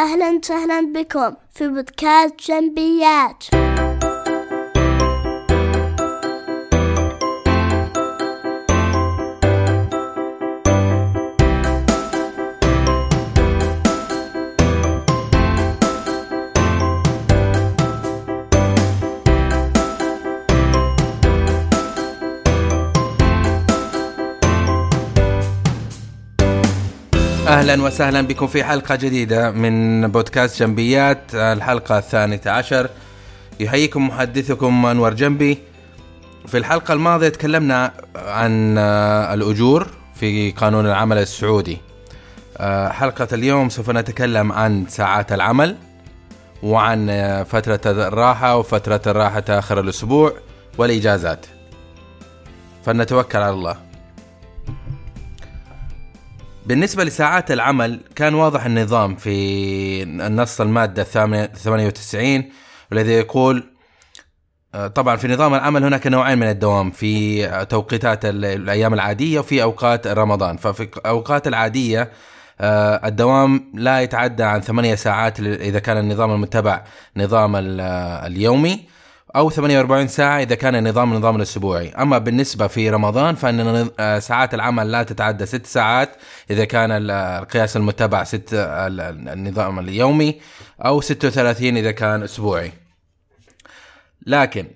أهلا وسهلا بكم في بودكاست جنبيات. أهلا وسهلا بكم في حلقة جديدة من بودكاست جنبيات. الحلقة الثانية عشر. يحييكم محدثكم أنور جنبي. في الحلقة الماضية تكلمنا عن آه، الأجور في قانون العمل السعودي. آه، حلقة اليوم سوف نتكلم عن ساعات العمل وعن آه، فترة الراحة وفترة الراحة آخر الأسبوع والإجازات. فلنتوكل على الله. بالنسبة لساعات العمل كان واضح النظام في النص المادة 98 والذي يقول آه، طبعا في نظام العمل هناك نوعين من الدوام في توقيتات الأيام العادية وفي أوقات رمضان. ففي الاوقات العادية آه، الدوام لا يتعدى عن ثمانية ساعات إذا كان النظام المتبع نظام اليومي. أو 48 ساعة إذا كان النظام النظام الأسبوعي. أما بالنسبة في رمضان فإن آه، ساعات العمل لا تتعدى ست ساعات. إذا كان القياس المتبع ست النظام اليومي أو 36 إذا كان أسبوعي. لكن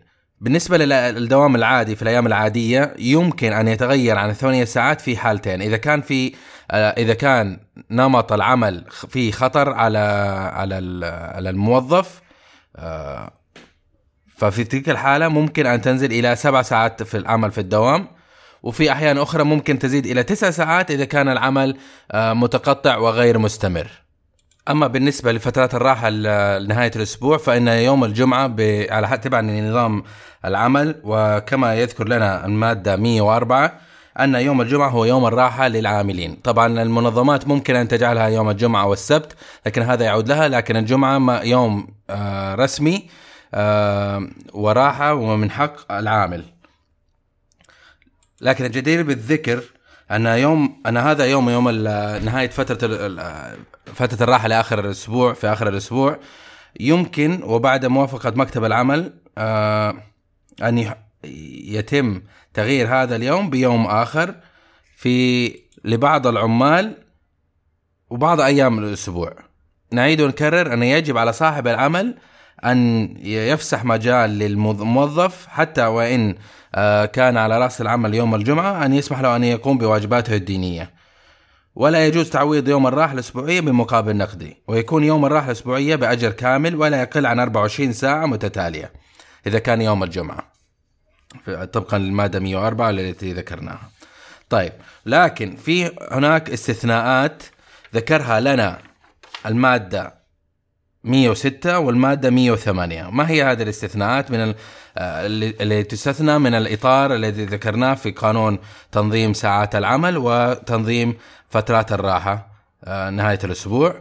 بالنسبة للدوام العادي في الأيام العادية يمكن أن يتغير عن ثمانية ساعات في حالتين. إذا كان في آه، إذا كان نمط العمل فيه خطر على على على الموظف آه، ففي تلك الحالة ممكن أن تنزل إلى سبع ساعات في العمل في الدوام وفي أحيان أخرى ممكن تزيد إلى تسع ساعات إذا كان العمل آه، متقطع وغير مستمر. أما بالنسبة لفترات الراحة لنهاية الأسبوع فإن يوم الجمعة على تبعا لنظام العمل وكما يذكر لنا المادة 104 أن يوم الجمعة هو يوم الراحة للعاملين. طبعا المنظمات ممكن أن تجعلها يوم الجمعة والسبت لكن هذا يعود لها لكن الجمعة يوم آه، رسمي وراحة ومن حق العامل. لكن الجدير بالذكر أن يوم أن هذا يوم يوم نهاية فترة فترة الراحة لآخر الأسبوع في آخر الأسبوع يمكن وبعد موافقة مكتب العمل آه، أن يتم تغيير هذا اليوم بيوم آخر في لبعض العمال وبعض أيام الأسبوع. نعيد ونكرر أن يجب على صاحب العمل أن يفسح مجال للموظف حتى وإن آه، كان على رأس العمل يوم الجمعة أن يسمح له أن يقوم بواجباته الدينية. ولا يجوز تعويض يوم الراحة الأسبوعية بمقابل نقدي، ويكون يوم الراحة الأسبوعية بأجر كامل ولا يقل عن 24 ساعة متتالية إذا كان يوم الجمعة. طبقا للمادة 104 التي ذكرناها. طيب لكن في هناك استثناءات ذكرها لنا المادة 106 والمادة 108 ما هي هذه الاستثناءات من آه، اللي تستثنى من الإطار الذي ذكرناه في قانون تنظيم ساعات العمل وتنظيم فترات الراحة آه، نهاية الأسبوع.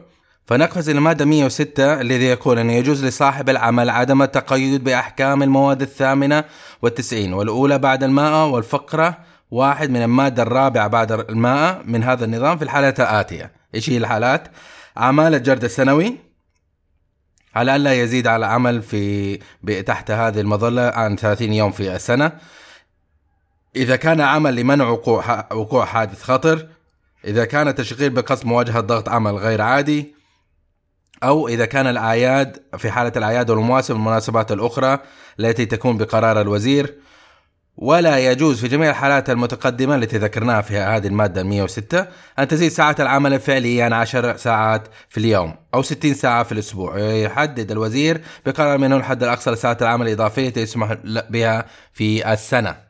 فنقفز إلى الماده 106 الذي يقول انه يجوز لصاحب العمل عدم التقيد بأحكام المواد الثامنة والتسعين. والأولى بعد المائه والفقرة واحد من المادة الرابعة بعد المائه من هذا النظام في الحالات الآتية. إيش هي الحالات؟ أعمال الجرد السنوي على ألا يزيد على عمل في تحت هذه المظلة عن 30 يوم في السنة. إذا كان عمل لمنع وقوع وقوع حادث خطر إذا كان تشغيل بقصد مواجهة ضغط عمل غير عادي أو إذا كان الأعياد في حالة الأعياد والمواسم والمناسبات الأخرى التي تكون بقرار الوزير ولا يجوز في جميع الحالات المتقدمة التي ذكرناها في هذه المادة 106 أن تزيد ساعة العمل الفعلية عن 10 ساعات في اليوم أو 60 ساعة في الأسبوع. يحدد الوزير بقرار منه الحد الأقصى لساعات العمل الإضافية يسمح بها في السنة.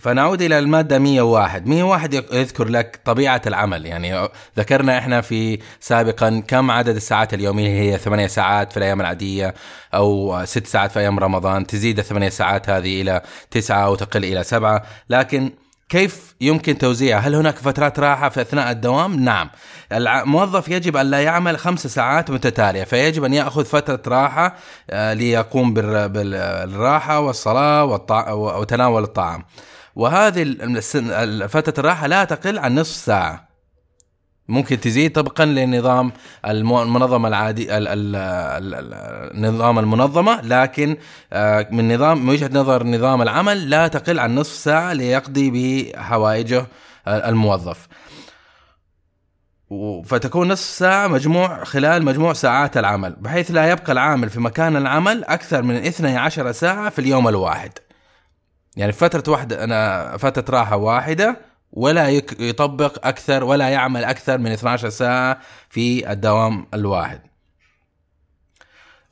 فنعود إلى المادة 101 101 يذكر لك طبيعة العمل يعني ذكرنا إحنا في سابقا كم عدد الساعات اليومية هي 8 ساعات في الأيام العادية أو 6 ساعات في أيام رمضان تزيد الثمانية ساعات هذه إلى 9 أو تقل إلى 7 لكن كيف يمكن توزيعها؟ هل هناك فترات راحة في أثناء الدوام؟ نعم. الموظف يجب أن لا يعمل خمس ساعات متتالية، فيجب أن يأخذ فترة راحة آه، ليقوم بالراحة والصلاة وتناول الطعام. وهذه فترة الراحة لا تقل عن نصف ساعة. ممكن تزيد طبقا لنظام المنظمة العادي ال- ال- ال- ال- نظام المنظمة لكن آه، من نظام من وجهة نظر نظام العمل لا تقل عن نصف ساعة ليقضي بحوائجه آه، الموظف. فتكون نصف ساعة مجموع خلال مجموع ساعات العمل بحيث لا يبقى العامل في مكان العمل أكثر من 12 ساعة في اليوم الواحد. يعني فترة واحدة أنا فترة راحة واحدة ولا يطبق أكثر ولا يعمل أكثر من 12 ساعة في الدوام الواحد.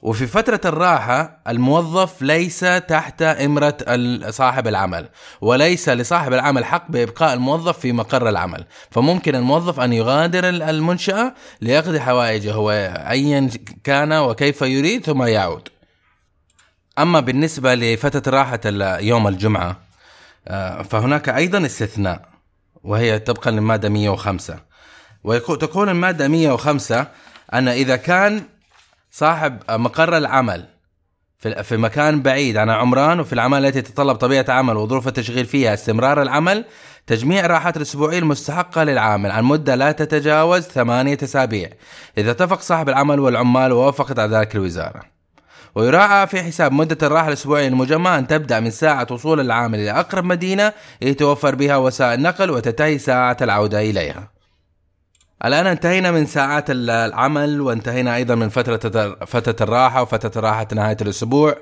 وفي فترة الراحة الموظف ليس تحت إمرة صاحب العمل وليس لصاحب العمل حق بإبقاء الموظف في مقر العمل. فممكن الموظف أن يغادر ال- المنشأة ليقضي حوائجه هو أيا كان وكيف يريد ثم يعود. أما بالنسبة لفترة راحة ال- يوم الجمعة آه، فهناك أيضا استثناء وهي طبقا للمادة 105 وتقول المادة 105 أن إذا كان صاحب مقر العمل في مكان بعيد عن عمران وفي الأعمال التي تتطلب طبيعة عمل وظروف التشغيل فيها استمرار العمل تجميع الراحات الأسبوعية المستحقة للعامل عن مدة لا تتجاوز ثمانية أسابيع. إذا اتفق صاحب العمل والعمال ووافقت على ذلك الوزارة. ويراعى في حساب مدة الراحة الأسبوعية المجمعة أن تبدأ من ساعة وصول العامل إلى أقرب مدينة يتوفر بها وسائل نقل وتنتهي ساعة العودة إليها. الآن انتهينا من ساعات ال- العمل وانتهينا أيضا من فترة فترة الراحة وفترة راحة نهاية الأسبوع.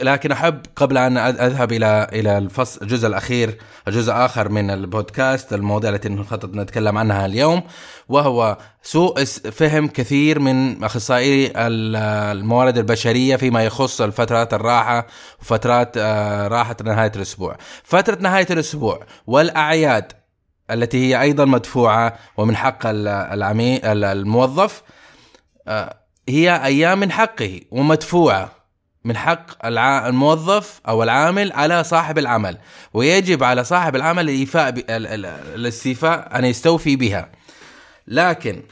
لكن أحب قبل أن أذ- أذهب إلى إلى الفصل الجزء الأخير الجزء آخر من البودكاست المواضيع التي نخطط نتكلم عنها اليوم وهو سوء فهم كثير من أخصائي ال- الموارد البشرية فيما يخص الفترات الراحة وفترات آه راحة نهاية الأسبوع. فترة نهاية الأسبوع والأعياد التي هي أيضا مدفوعة ومن حق ال- العمي ال- الموظف آه، هي أيام من حقه ومدفوعة. من حق الموظف أو العامل على صاحب العمل ويجب على صاحب العمل الإيفاء الاستيفاء أن يستوفي بها. لكن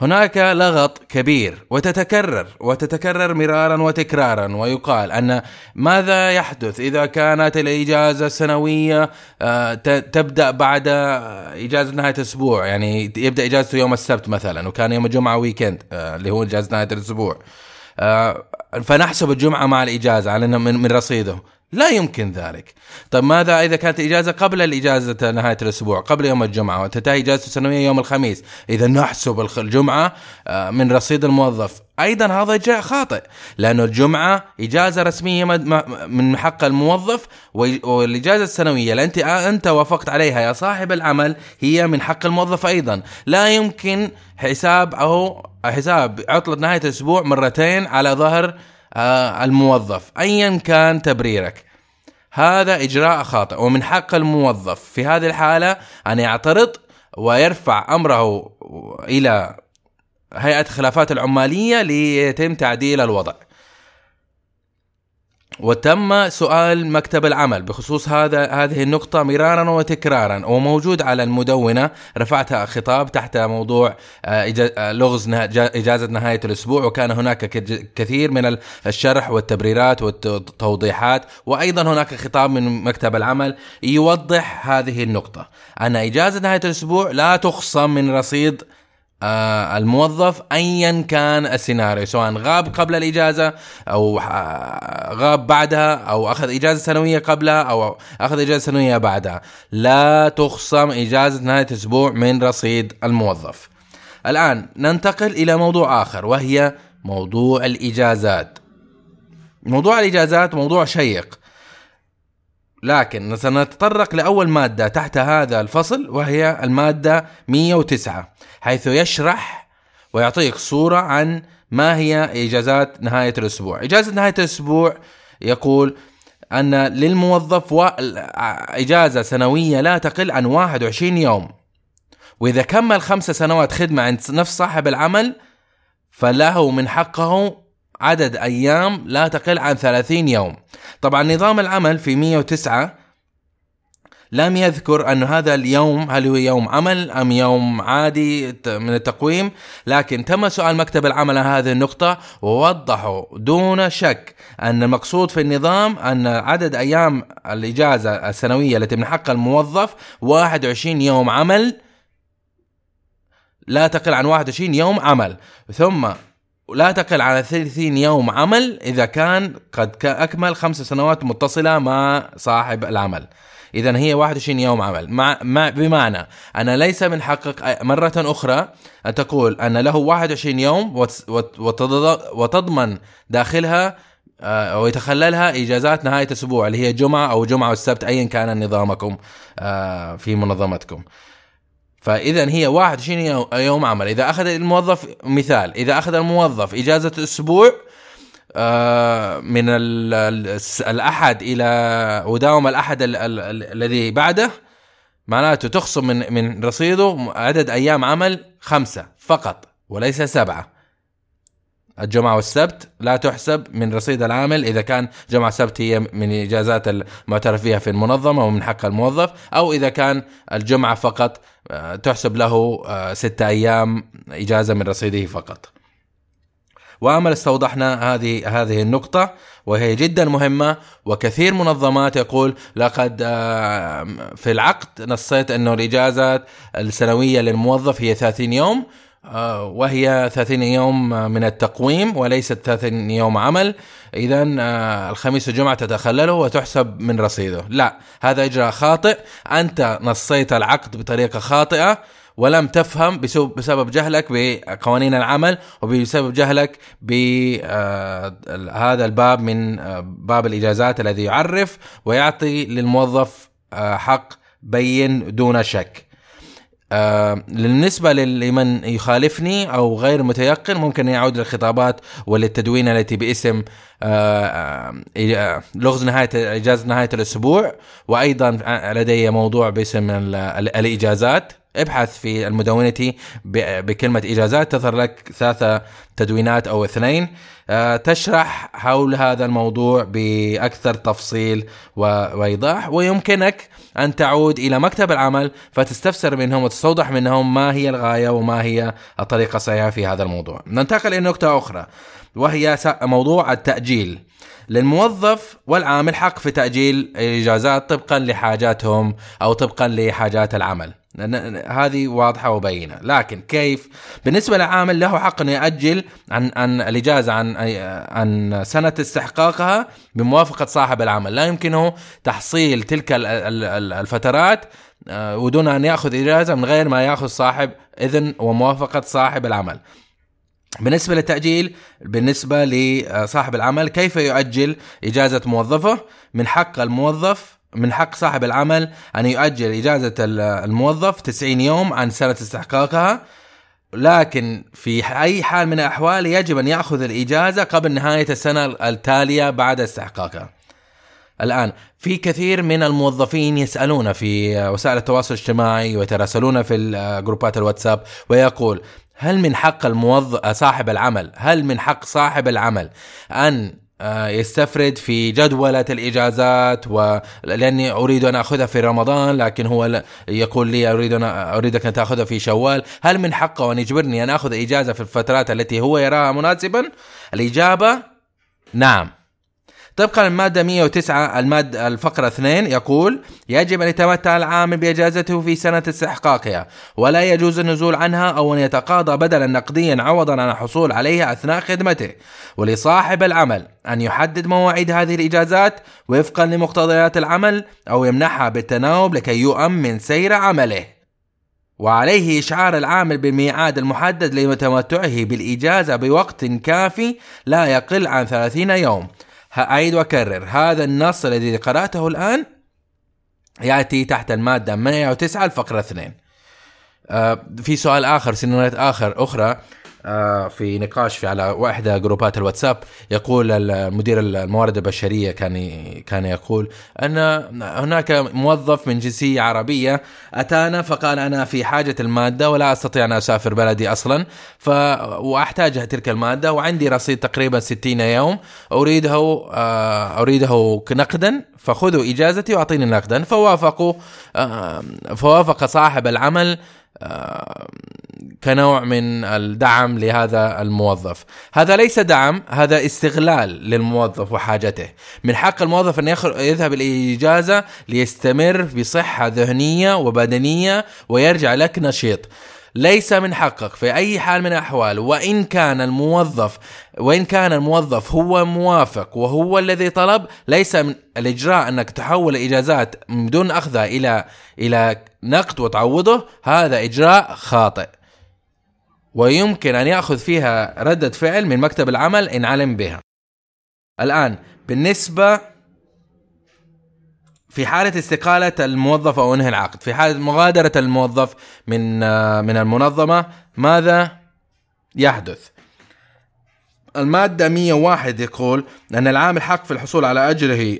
هناك لغط كبير وتتكرر وتتكرر مرارا وتكرارا ويقال أن ماذا يحدث إذا كانت الإجازة السنوية آه، تبدأ بعد آه، إجازة نهاية الأسبوع يعني يبدأ إجازته يوم السبت مثلا وكان يوم الجمعة ويكند آه، اللي هو إجازة نهاية الأسبوع. فنحسب الجمعة مع الإجازة على إنه من من رصيده لا يمكن ذلك. طيب ماذا إذا كانت إجازة قبل الإجازة نهاية الأسبوع قبل يوم الجمعة وتنتهي اجازته السنوية يوم الخميس؟ إذا نحسب الجمعة آه، من رصيد الموظف. أيضا هذا جاء خاطئ إجازة رسمية مد- م- من حق الموظف والإجازة السنوية اللي انت أنت وافقت عليها يا صاحب العمل هي من حق الموظف أيضا. لا يمكن حساب أو حساب عطلة نهاية الأسبوع مرتين على ظهر آه، الموظف ايا كان تبريرك. هذا إجراء خاطئ ومن حق الموظف. في هذه الحالة أن يعترض ويرفع أمره إلى هيئة الخلافات العمالية ليتم تعديل الوضع. وتم سؤال مكتب العمل. بخصوص هذا هذه النقطة مرارا وتكرارا وموجود على المدونة. رفعتها خطاب تحت موضوع آه، آه، لغز إجازة نهاية الأسبوع. وكان هناك كثير من ال- الشرح والتبريرات والتوضيحات. وأيضا هناك خطاب من مكتب العمل يوضح هذه النقطة. أن إجازة نهاية الأسبوع لا تخصم من رصيد آه الموظف ايا كان السيناريو سواء غاب قبل الإجازة أو آه، غاب بعدها أو أخذ إجازة سنوية قبلها أو أخذ إجازة سنوية بعدها. لا تخصم إجازة نهاية أسبوع من رصيد الموظف. الآن ننتقل إلى موضوع آخر وهي موضوع الإجازات. موضوع الإجازات موضوع شيق. لكن سنتطرق لأول مادة تحت هذا الفصل وهي المادة 109 حيث يشرح ويعطيك صورة عن ما هي إجازات نهاية الأسبوع. إجازة نهاية الأسبوع يقول أن للموظف إجازة سنوية لا تقل عن 21 يوم. وإذا كمل خمس سنوات خدمة عند نفس صاحب العمل فله من حقه عدد أيام لا تقل عن 30 يوم. طبعا نظام العمل في 109 لم يذكر أن هذا اليوم هل هو يوم عمل أم يوم عادي من التقويم لكن تم سؤال مكتب العمل عن هذه النقطة ووضحوا دون شك أن المقصود في النظام أن عدد أيام الإجازة السنوية التي من حق الموظف 21 يوم عمل لا تقل عن 21 يوم عمل. ثم لا تقل عن 30 يوم عمل إذا كان قد أكمل خمس سنوات متصلة مع صاحب العمل اذا هي 21 يوم عمل مع, مع بمعنى ان ليس من حقك مرة أخرى أن تقول أن له 21 يوم وتضمن داخلها أو يتخللها إجازات نهاية أسبوع اللي هي جمعة أو جمعة والسبت ايا كان نظامكم آه، في منظمتكم. فاذا هي 21 يوم عمل؟ إذا أخذ الموظف مثال إذا أخذ الموظف إجازة أسبوع آه، من الأحد إلى وداوم الأحد الذي بعده معناته تخصم من من رصيده عدد أيام عمل خمسة فقط وليس سبعة. الجمعة والسبت. لا تحسب من رصيد العامل إذا كان جمعة سبت هي من إجازات المعترف فيها في المنظمة ومن حق الموظف أو إذا كان الجمعة فقط آه، تحسب له آه، ستة أيام إجازة من رصيده فقط. وامل استوضحنا هذه هذه النقطة وهي جدا مهمة وكثير منظمات يقول لقد آه، في العقد نصيت إنه الإجازات السنوية للموظف هي 30 يوم وهي 30 يوم من التقويم وليست 30 يوم عمل. اذا آه، الخميس والجمعة تتخلله وتحسب من رصيده. لا هذا إجراء خاطئ. أنت نصيت العقد بطريقة خاطئة ولم تفهم بسبب جهلك بقوانين العمل وبسبب جهلك بهذا الباب من باب الإجازات الذي يعرف ويعطي للموظف حق بين دون شك. آه بالنسبة لمن يخالفني أو غير متيقن ممكن يعود للخطابات وللتدوين التي باسم آه آه لغز نهاية إجازة نهاية الأسبوع وأيضا لدي موضوع باسم الإجازات. ابحث في المدونة بكلمة إجازات تظهر لك ثلاثة تدوينات أو اثنين. آه، تشرح حول هذا الموضوع بأكثر تفصيل وإيضاح ويمكنك أن تعود إلى مكتب العمل فتستفسر منهم وتستوضح منهم ما هي الغاية وما هي الطريقة الصحيحة في هذا الموضوع. ننتقل إلى نقطة أخرى وهي موضوع التأجيل. للموظف والعامل حق في تأجيل الإجازات طبقا لحاجاتهم أو طبقا لحاجات العمل. هذه واضحة وبينة. لكن كيف؟ بالنسبة للعامل له حق أن يأجل عن, عن الإجازة عن, عن سنة استحقاقها بموافقة صاحب العمل. لا يمكنه تحصيل تلك الفترات آه، ودون أن يأخذ إجازة من غير ما يأخذ صاحب إذن وموافقة صاحب العمل. بالنسبة للتأجيل بالنسبة لصاحب العمل كيف يؤجل إجازة موظفه؟ من حق الموظف من حق صاحب العمل أن يؤجل إجازة الموظف 90 يوم عن سنة استحقاقها لكن في أي حال من الأحوال يجب أن يأخذ الإجازة قبل نهاية السنة التالية بعد استحقاقها. الآن في كثير من الموظفين يسألون في وسائل التواصل الاجتماعي ويتراسلون في جروبات الواتساب ويقول هل من حق الموظف صاحب العمل هل من حق صاحب العمل أن يستفرد في جدولة الإجازات ولأني أريد أن أخذها في رمضان لكن هو يقول لي أريد أن أريدك أن تأخذها في شوال. هل من حقه أن يجبرني أن أخذ إجازة في الفترات التي هو يراها مناسبا؟ الإجابة نعم. طبقا للمادة 109 المادة الفقرة 2 يقول يجب أن يتمتع العامل بإجازته في سنة استحقاقها ولا يجوز النزول عنها أو أن يتقاضى بدلا نقديا عوضا عن الحصول عليها أثناء خدمته. ولصاحب العمل أن يحدد مواعيد هذه الإجازات وفقا لمقتضيات العمل أو يمنحها بالتناوب لكي يؤمن سير عمله. وعليه إشعار العامل بالميعاد المحدد لتمتعه بالإجازة بوقت كافي لا يقل عن 30 يوم. أعيد وأكرر. هذا النص الذي قرأته الآن يأتي تحت المادة 109 الفقرة 2 آه في سؤال آخر سيناريوهات آخر أخرى. في نقاش في على واحدة جروبات الواتساب يقول المدير الموارد البشرية كان كان يقول أن هناك موظف من جنسية عربية أتانا فقال أنا في حاجة المادة ولا أستطيع أن أسافر بلدي أصلا ف وأحتاج تلك المادة وعندي رصيد تقريبا 60 يوم أريده آه، أريده نقدا فخذوا إجازتي وأعطيني نقدا فوافقوا آه، فوافق صاحب العمل كنوع من الدعم لهذا الموظف. هذا ليس دعم هذا استغلال للموظف وحاجته. من حق الموظف أن يذهب الإجازة ليستمر بصحة ذهنية وبدنية ويرجع لك نشيط. ليس من حقك في أي حال من الأحوال وإن كان الموظف وإن كان الموظف هو موافق وهو الذي طلب ليس من الإجراء أنك تحول الاجازات بدون أخذها إلى إلى نقد وتعوضه هذا إجراء خاطئ. ويمكن أن يأخذ فيها ردة فعل من مكتب العمل إن علم بها. الآن بالنسبة في حالة استقالة الموظف أو أنهي العقد. في حالة مغادرة الموظف من من المنظمة ماذا يحدث؟ المادة 101 يقول أن العامل حق في الحصول على أجره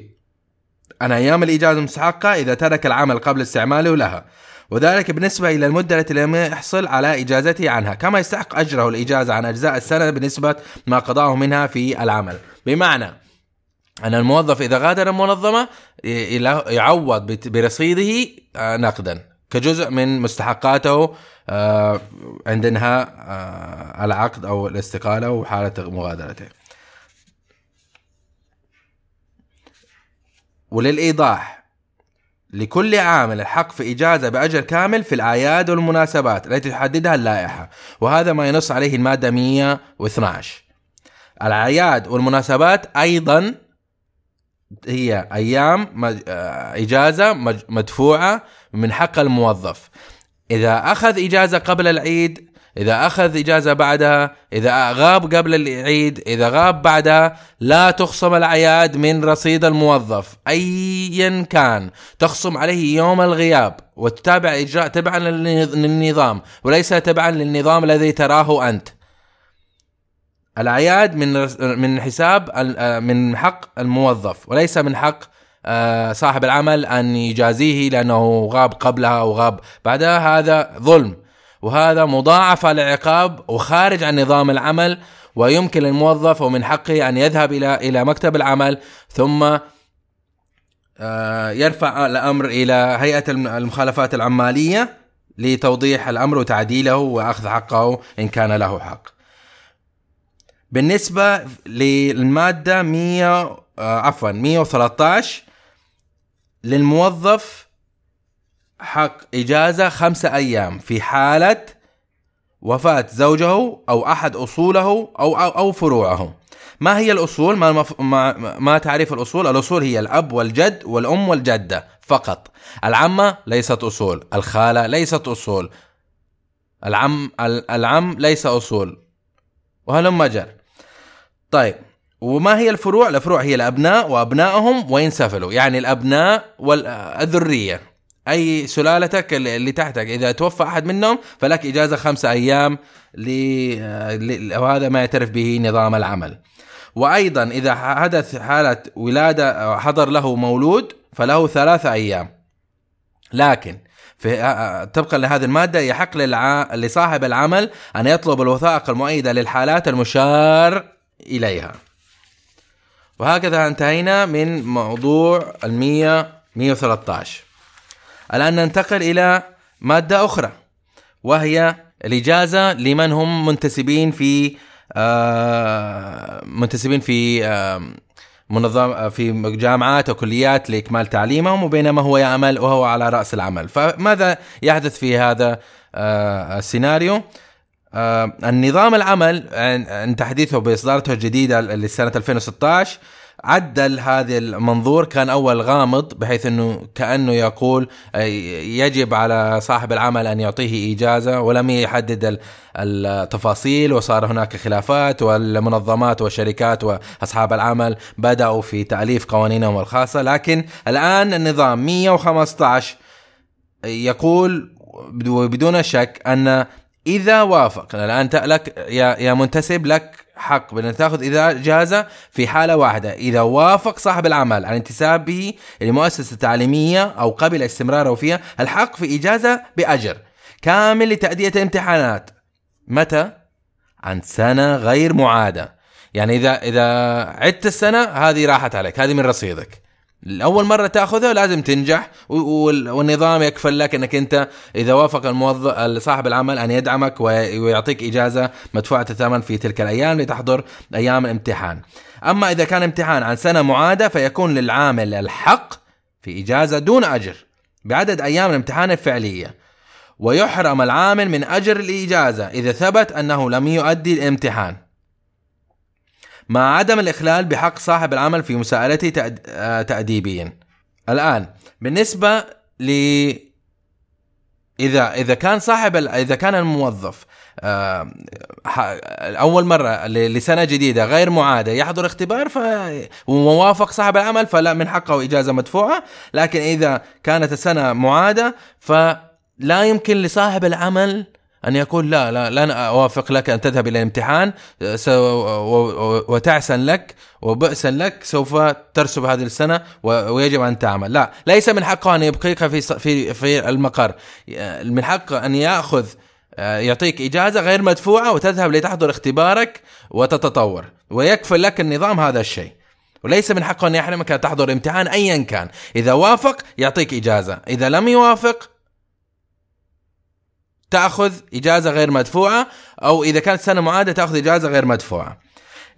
عن أيام الإجازة المستحقة إذا ترك العمل قبل استعماله لها وذلك بالنسبة إلى المدة التي لم يحصل على إجازته عنها كما يستحق أجره الإجازة عن أجزاء السنة بنسبة ما قضاه منها في العمل. بمعنى أن الموظف إذا غادر المنظمة يعوض برصيده آه، نقدا كجزء من مستحقاته آه، عند انهاء العقد أو الاستقالة وحاله مغادرته. وللإيضاح لكل عامل الحق في إجازة بأجر كامل في الأعياد والمناسبات التي تحددها اللائحة وهذا ما ينص عليه المادة 112. الأعياد والمناسبات أيضا هي أيام آه، إجازة مدفوعة من حق الموظف. إذا أخذ إجازة قبل العيد إذا أخذ إجازة بعدها إذا غاب قبل العيد إذا غاب بعدها لا تخصم الاعياد من رصيد الموظف. ايا كان تخصم عليه يوم الغياب وتتابع إجراء تبعا للنظام وليس تبعا للنظام الذي تراه أنت. الأعياد من من حساب آه، من حق الموظف وليس من حق آه، صاحب العمل أن يجازيه لأنه غاب قبلها أو غاب بعدها هذا ظلم وهذا مضاعف العقاب وخارج عن نظام العمل ويمكن للموظف ومن حقه أن يذهب إلى إلى مكتب العمل ثم آه، يرفع الأمر إلى هيئة المخالفات العمالية لتوضيح الأمر وتعديله وأخذ حقه إن كان له حق. بالنسبة للمادة 100 آه عفوا 113 للموظف حق إجازة خمسة أيام في حالة وفاة زوجه أو أحد أصوله أو أو, أو فروعه. ما هي الأصول؟ ما, مف... ما ما تعريف الأصول؟ الأصول هي الأب والجد والأم والجدة فقط. العمة ليست أصول، الخالة ليست أصول. العم العم ليس أصول. وهلم جر. طيب وما هي الفروع؟ الفروع هي الأبناء وأبنائهم وين سفلوا، يعني الأبناء والذرية أي سلالتك اللي تحتك إذا توفى أحد منهم فلك إجازة خمسة أيام وهذا ما يعترف به نظام العمل. وأيضا إذا حدث حالة ولادة حضر له مولود فله ثلاثة أيام. لكن في طبقا لهذه المادة يحق. لصاحب العمل أن يطلب الوثائق المؤيدة للحالات المشار إليها. وهكذا انتهينا من موضوع المية 113 الآن ننتقل إلى مادة أخرى وهي الإجازة لمن هم منتسبين في آه منتسبين في آه منظم في جامعات وكليات لإكمال تعليمهم وبينما هو يعمل وهو على رأس العمل. فماذا يحدث في هذا آه السيناريو؟ آه النظام العمل عن تحديثه بإصدارته الجديدة لسنة 2016 عدل هذا المنظور كان أول غامض بحيث إنه كأنه يقول آه، يجب على صاحب العمل أن يعطيه إجازة ولم يحدد التفاصيل وصار هناك خلافات والمنظمات والشركات وأصحاب العمل بدأوا في تأليف قوانينهم الخاصة. لكن الآن النظام 115 يقول بدون شك أن إذا وافق. الآن لك يا يا منتسب لك حق. بان تاخذ إذا اجازه في حالة واحدة. إذا وافق صاحب العمل عن انتسابه لمؤسسة تعليمية أو قبل استمراره فيها الحق في اجازه بأجر كامل لتأدية الامتحانات. متى؟ عن سنة غير معادة. يعني اذا إذا عدت السنة هذه راحت عليك هذه من رصيدك. اول مرة تأخذها لازم تنجح والنظام يكفل لك إنك أنت إذا وافق الموظف صاحب العمل أن يدعمك ويعطيك إجازة مدفوعة الثمن في تلك الأيام لتحضر أيام الامتحان. أما إذا كان امتحان عن سنة معادة فيكون للعامل الحق في إجازة دون أجر بعدد أيام الامتحان الفعلية. ويحرم العامل من أجر الإجازة إذا ثبت أنه لم يؤدي الامتحان مع عدم الإخلال بحق صاحب العمل في مساءلته آه، تأديبيا. الآن بالنسبة ل إذا إذا كان صاحب إذا كان الموظف آه، أول مرة لسنة جديدة غير معادة يحضر اختبار وموافق صاحب العمل فلا من حقه إجازة مدفوعة. لكن إذا كانت السنة معادة فلا يمكن لصاحب العمل أن يقول لا لا لن أوافق لك أن تذهب إلى الامتحان وتعسا لك وبئسا لك سوف ترسب هذه السنة ويجب أن تعمل. لا ليس من حقه أن يبقيك في في في المقر. من حقه أن يأخذ يعطيك إجازة غير مدفوعة وتذهب لتحضر اختبارك وتتطور. ويكفل لك النظام هذا الشيء. وليس من حقه أن يحرمك أن تحضر امتحان أيا كان. إذا وافق يعطيك إجازة. إذا لم يوافق تأخذ إجازة غير مدفوعة أو إذا كانت سنة معادة تأخذ إجازة غير مدفوعة.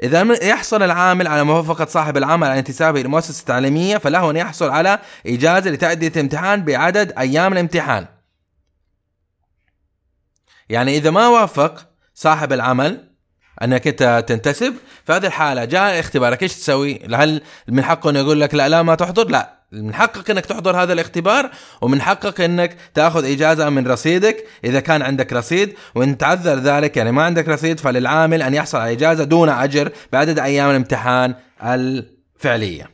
إذا م- يحصل العامل على موافقة صاحب العمل على انتسابه لمؤسسه تعليميه فله أن يحصل على إجازة لتأدية الامتحان بعدد أيام الامتحان. يعني إذا ما وافق صاحب العمل أنك أنت تنتسب في هذه الحالة جاء اختبارك إيش تسوي؟ هل من حقه انه يقول لك لا لا ما تحضر؟ لا من حقك إنك تحضر هذا الاختبار ومن حقك إنك تأخذ إجازة من رصيدك إذا كان عندك رصيد وإن تعذر ذلك يعني ما عندك رصيد فللعامل أن يحصل على إجازة دون أجر بعدد أيام الامتحان الفعلية.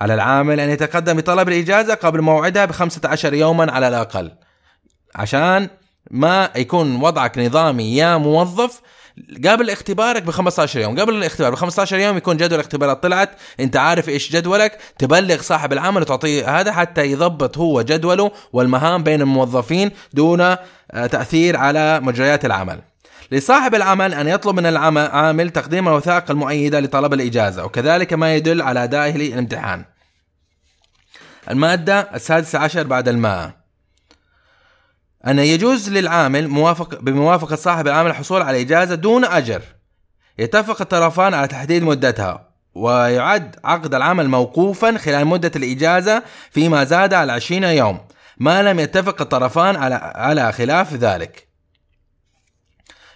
على العامل أن يتقدم بطلب الإجازة قبل موعدها ب 15 يوما على الأقل. عشان ما يكون وضعك نظامي يا موظف قبل اختبارك ب 15 يوم. قبل الاختبار ب 15 يوم يكون جدول الاختبارات طلعت انت عارف إيش جدولك تبلغ صاحب العمل وتعطيه هذا حتى يضبط هو جدوله والمهام بين الموظفين دون آه، تأثير على مجريات العمل. لصاحب العمل أن يطلب من العامل تقديم الوثائق المؤيدة لطلب الإجازة وكذلك ما يدل على ادائه للامتحان المادة السادسة عشر بعد الماء. أن يجوز للعامل موافق بموافقة صاحب العمل الحصول على إجازة دون أجر. يتفق الطرفان على تحديد مدتها ويعد عقد العمل موقوفا خلال مدة الإجازة فيما زاد على 20 يوم. ما لم يتفق الطرفان على على خلاف ذلك.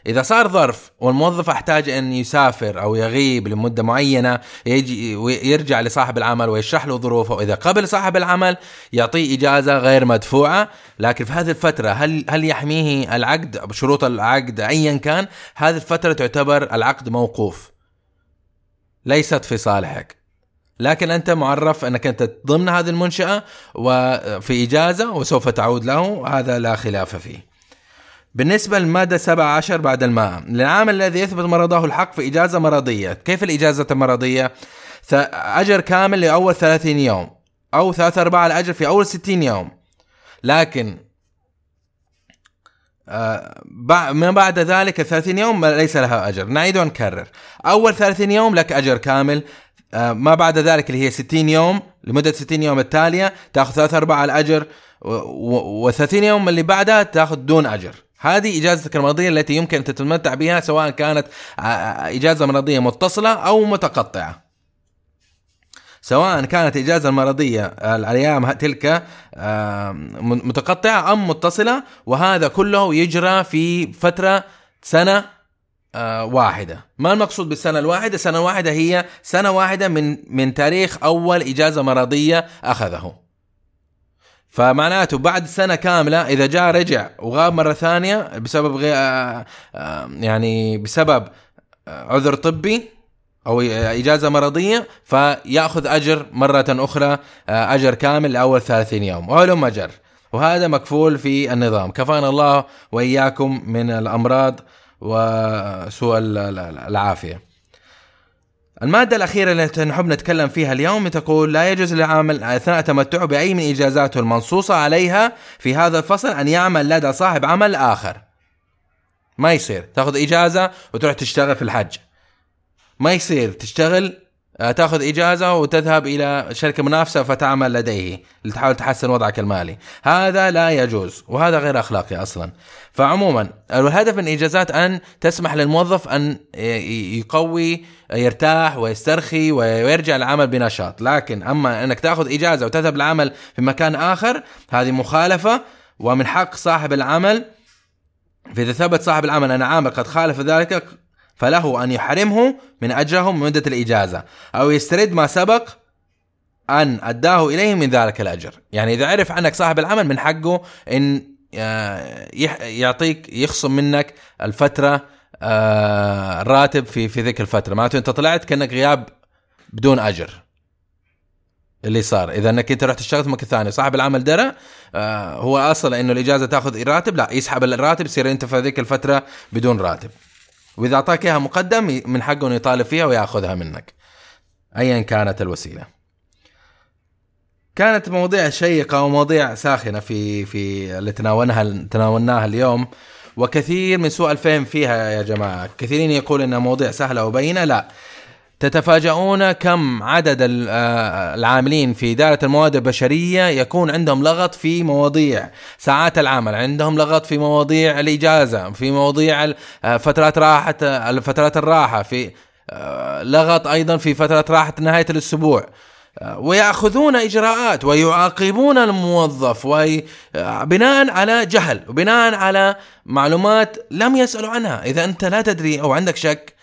إذا صار ظرف والموظف أحتاج أن يسافر أو يغيب لمدة معينة يجي ويرجع لصاحب العمل ويشرح له ظروفه. وإذا قبل صاحب العمل يعطيه إجازة غير مدفوعة. لكن في هذه الفترة هل هل يحميه العقد بشروط العقد أيا كان؟ هذه الفترة تعتبر العقد موقوف. ليست في صالحك. لكن أنت معرف أنك أنت ضمن هذه المنشأة وفي إجازة وسوف تعود له. هذا لا خلاف فيه. بالنسبة للمادة 17 بعد الماء للعامل الذي يثبت مرضه الحق في إجازة مرضية كيف الإجازة المرضية؟ أجر كامل لأول 30 يوم أو ثلاثة أرباع الأجر في أول 60 يوم. لكن آه، ما بعد ذلك 30 يوم ليس لها أجر نعيد ونكرر. أول 30 يوم لك أجر كامل آه، ما بعد ذلك اللي هي 60 يوم لمدة 60 يوم التالية تأخذ ثلاثة أرباع الأجر و30 يوم اللي بعدها تأخذ دون أجر. هذه إجازتك المرضية التي يمكن أن تتمتع بها سواء كانت إجازة مرضية متصلة أو متقطعة. سواء كانت إجازة المرضية الأيام تلك متقطعة أم متصلة وهذا كله يجرى في فترة سنة واحدة. ما المقصود بالسنة الواحدة؟ السنة الواحدة هي سنة واحدة من من تاريخ أول إجازة مرضية أخذه. فمعناته بعد سنة كاملة إذا جاء رجع وغاب مرة ثانية بسبب غي... آه، آه، يعني بسبب آه، عذر طبي أو إجازة مرضية فيأخذ أجر مرة أخرى آه، أجر كامل لأول 30 يوم. وهلم أجر. وهذا مكفول في النظام. كفانا الله وإياكم من الأمراض وسوء ال- ال- العافية. المادة الأخيرة التي نحب نتكلم فيها اليوم تقول لا يجوز للعامل أثناء تمتعه بأي من إجازاته المنصوصة عليها في هذا الفصل أن يعمل لدى صاحب عمل آخر. ما يصير. تأخذ إجازة وتروح تشتغل في الحج. ما يصير تشتغل تاخذ إجازة وتذهب إلى شركة منافسة فتعمل لديه لتحاول تحسن وضعك المالي. هذا لا يجوز وهذا غير أخلاقي أصلا. فعموما الهدف من الإجازات أن تسمح للموظف أن يقوي يرتاح ويسترخي ويرجع للعمل بنشاط. لكن أما أنك تأخذ إجازة وتذهب للعمل في مكان آخر هذه مخالفة ومن حق صاحب العمل فإذا ثبت صاحب العمل أن عامل قد خالف ذلك فله أن يحرمه من أجره من مدة الإجازة. أو يسترد ما سبق أن أداه إليه من ذلك الأجر. يعني إذا عرف عنك صاحب العمل من حقه أن آه، يعطيك يخصم منك الفترة آه، الراتب في في ذيك الفترة. معناته أنت طلعت كأنك غياب بدون أجر. اللي صار. إذا أنك أنت رحت اشتغلت مكان ثاني. صاحب العمل درى آه هو أصلا إنه الإجازة تأخذ راتب لا يسحب الراتب يصير أنت في هذيك الفترة بدون راتب. وإذا أعطاك إياها مقدم من حقه إنه يطالب فيها ويأخذها منك. ايا كانت الوسيلة. كانت مواضيع شيقة ومواضيع ساخنة في في اللي تناولناها تناولناها اليوم. وكثير من سوء الفهم فيها يا جماعة. كثيرين يقول انها مواضيع سهلة وبينة. لا. تتفاجؤون كم عدد آه، العاملين في إدارة المواد البشرية يكون عندهم لغط في مواضيع ساعات العمل عندهم لغط في مواضيع الإجازة في مواضيع آه، فترات راحة فترات الراحة في آه، لغط أيضا في فترات راحة نهاية الأسبوع. ويأخذون إجراءات ويعاقبون الموظف بناء على جهل وبناء على معلومات لم يسألوا عنها. إذا أنت لا تدري أو عندك شك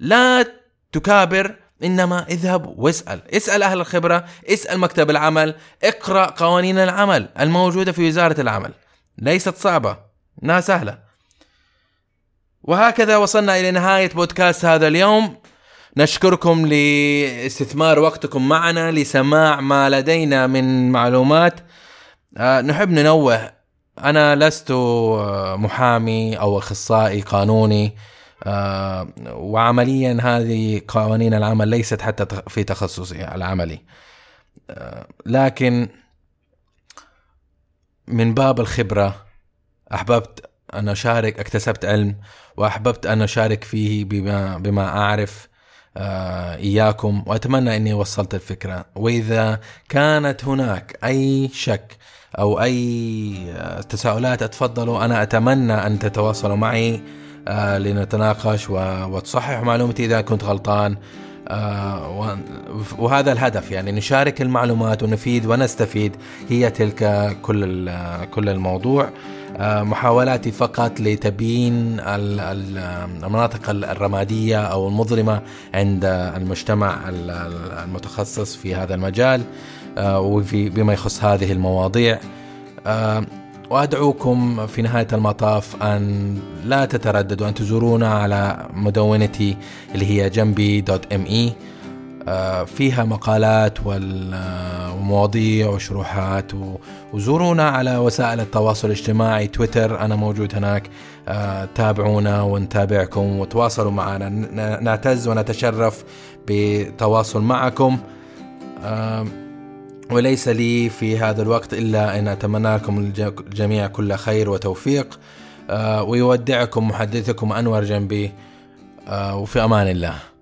لا تكابر إنما اذهب واسأل، اسأل أهل الخبرة، اسأل مكتب العمل، اقرأ قوانين العمل الموجودة في وزارة العمل. ليست صعبة، انها سهلة. وهكذا وصلنا إلى نهاية بودكاست هذا اليوم. نشكركم لاستثمار وقتكم معنا لسماع ما لدينا من معلومات. أه نحب ننوه أنا لست محامي أو أخصائي قانوني آه، وعمليا هذه قوانين العمل ليست حتى في تخصصي العملي. آه، لكن من باب الخبرة أحببت أن أشارك اكتسبت علم وأحببت أن أشارك فيه بما, بما أعرف آه، إياكم وأتمنى أني وصلت الفكرة. وإذا كانت هناك أي شك أو أي تساؤلات أتفضلوا أنا أتمنى أن تتواصلوا معي. آه لنتناقش وتصحح معلومتي إذا كنت غلطان. آه وهذا الهدف يعني نشارك المعلومات ونفيد ونستفيد. هي تلك كل كل الموضوع. آه محاولاتي فقط لتبيين المناطق الرمادية أو المظلمة عند المجتمع المتخصص في هذا المجال آه، وفي بما يخص هذه المواضيع. آه، وأدعوكم في نهاية المطاف أن لا تترددوا أن تزورونا على مدونتي اللي هي جنبي دوت ام اي آه، فيها مقالات ومواضيع وشروحات وزورونا على وسائل التواصل الاجتماعي. تويتر أنا موجود هناك. آه، تابعونا ونتابعكم وتواصلوا معنا. نعتز ونتشرف بتواصل معكم. وليس لي في هذا الوقت إلا أن أتمنى لكم الجميع كل خير وتوفيق. آه، ويودعكم محدثكم أنور جنبي. آه، وفي أمان الله.